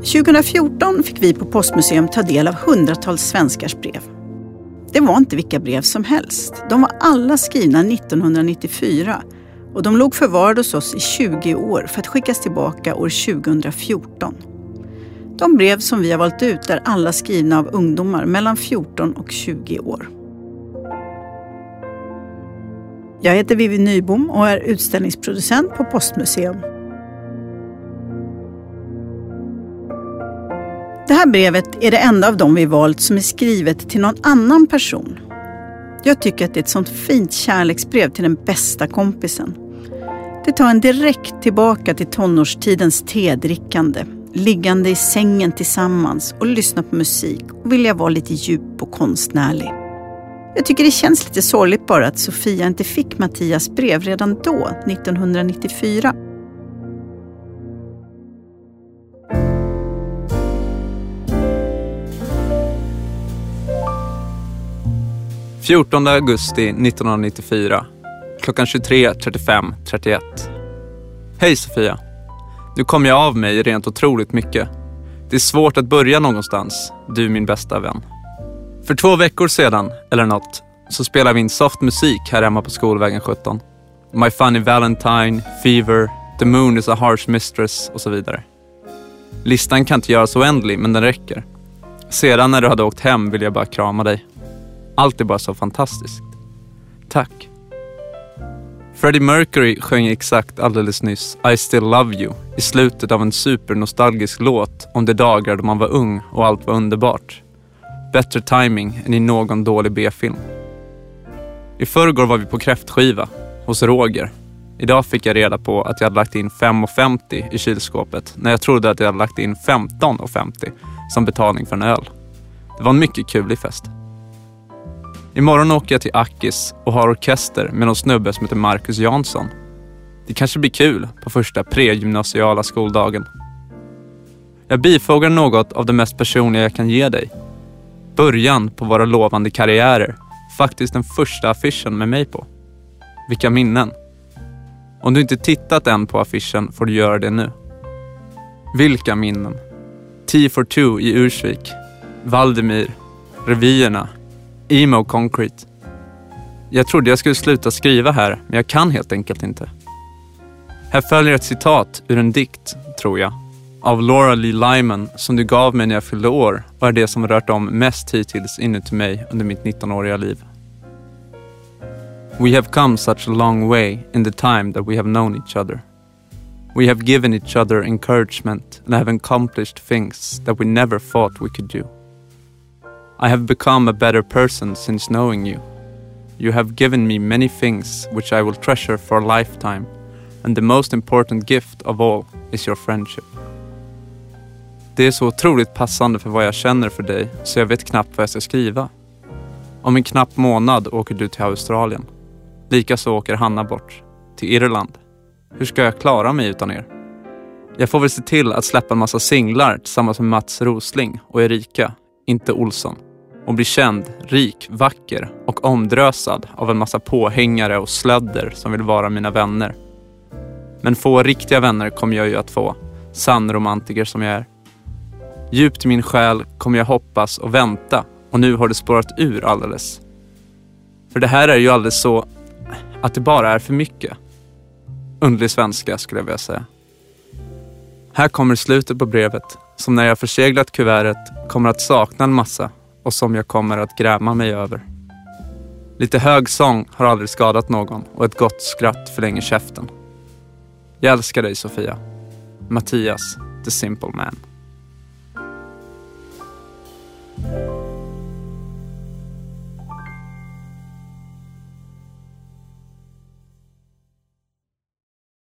2014 fick vi på Postmuseum ta del av hundratals svenskars brev. Det var inte vilka brev som helst. De var alla skrivna 1994 och de låg förvarade hos oss i 20 år för att skickas tillbaka år 2014. De brev som vi har valt ut är alla skrivna av ungdomar mellan 14 och 20 år. Jag heter Vivi Nybom och är utställningsproducent på Postmuseum. Det här brevet är det enda av dem vi valt som är skrivet till någon annan person. Jag tycker att det är ett sånt fint kärleksbrev till den bästa kompisen. Det tar en direkt tillbaka till tonårstidens tedrickande, liggande i sängen tillsammans och lyssna på musik och vilja vara lite djup och konstnärlig. Jag tycker det känns lite sorgligt bara att Sofia inte fick Mattias brev redan då, 1994. 14 augusti 1994 klockan 23.35.31. Hej Sofia! Nu kom jag av mig rent otroligt mycket. Det är svårt att börja någonstans, du min bästa vän. För två veckor sedan, eller något, så spelade vi in soft musik här hemma på Skolvägen 17. My Funny Valentine, Fever, The Moon is a Harsh Mistress och så vidare. Listan kan inte göras oändlig, men den räcker. Sedan när du hade åkt hem ville jag bara krama dig. Allt är bara så fantastiskt. Tack. Freddie Mercury sjöng exakt alldeles nyss I still love you i slutet av en supernostalgisk låt om de dagar då man var ung och allt var underbart. Bättre timing än i någon dålig B-film. I förrgår var vi på kräftskiva hos Roger. Idag fick jag reda på att jag hade lagt in 5,50 i kylskåpet när jag trodde att jag hade lagt in 15,50 som betalning för en öl. Det var en mycket kulig fest. Imorgon åker jag till Akis och har orkester med någon snubbe som heter Marcus Jansson. Det kanske blir kul på första pregymnasiala skoldagen. Jag bifogar något av det mest personliga jag kan ge dig. Början på våra lovande karriärer. Faktiskt den första affischen med mig på. Vilka minnen. Om du inte tittat än på affischen får du göra det nu. Vilka minnen. T42 i Ursvik. Valdemir. Revyerna Emo Concrete. Jag trodde jag skulle sluta skriva här, men jag kan helt enkelt inte. Här följer ett citat ur en dikt, tror jag, av Laura Lee Lyman som du gav mig när jag fyllde år och är det som rört om mest hittills inuti mig under mitt 19-åriga liv. We have come such a long way in the time that we have known each other. We have given each other encouragement and have accomplished things that we never thought we could do. I have become a better person since knowing you. You have given me many things which I will treasure for a lifetime, and the most important gift of all is your friendship. Det är så otroligt passande för vad jag känner för dig, så jag vet knappt vad jag ska skriva. Om en knapp månad åker du till Australien. Likaså åker Hanna bort, till Irland. Hur ska jag klara mig utan er? Jag får väl se till att släppa en massa singlar tillsammans med Mats Rosling och Erika, inte Olsson och bli känd, rik, vacker och omdrösad av en massa påhängare och slödder som vill vara mina vänner. Men få riktiga vänner kommer jag ju att få, sann romantiker som jag är. Djupt i min själ kommer jag hoppas och vänta och nu har det spårat ur alldeles. För det här är ju alldeles så att det bara är för mycket. Undlig svenska skulle jag vilja säga. Här kommer slutet på brevet som när jag förseglat kuvertet kommer att sakna en massa och som jag kommer att gräma mig över. Lite hög sång har aldrig skadat någon och ett gott skratt förlänger käften. Jag älskar dig Sofia. Mattias, the simple man.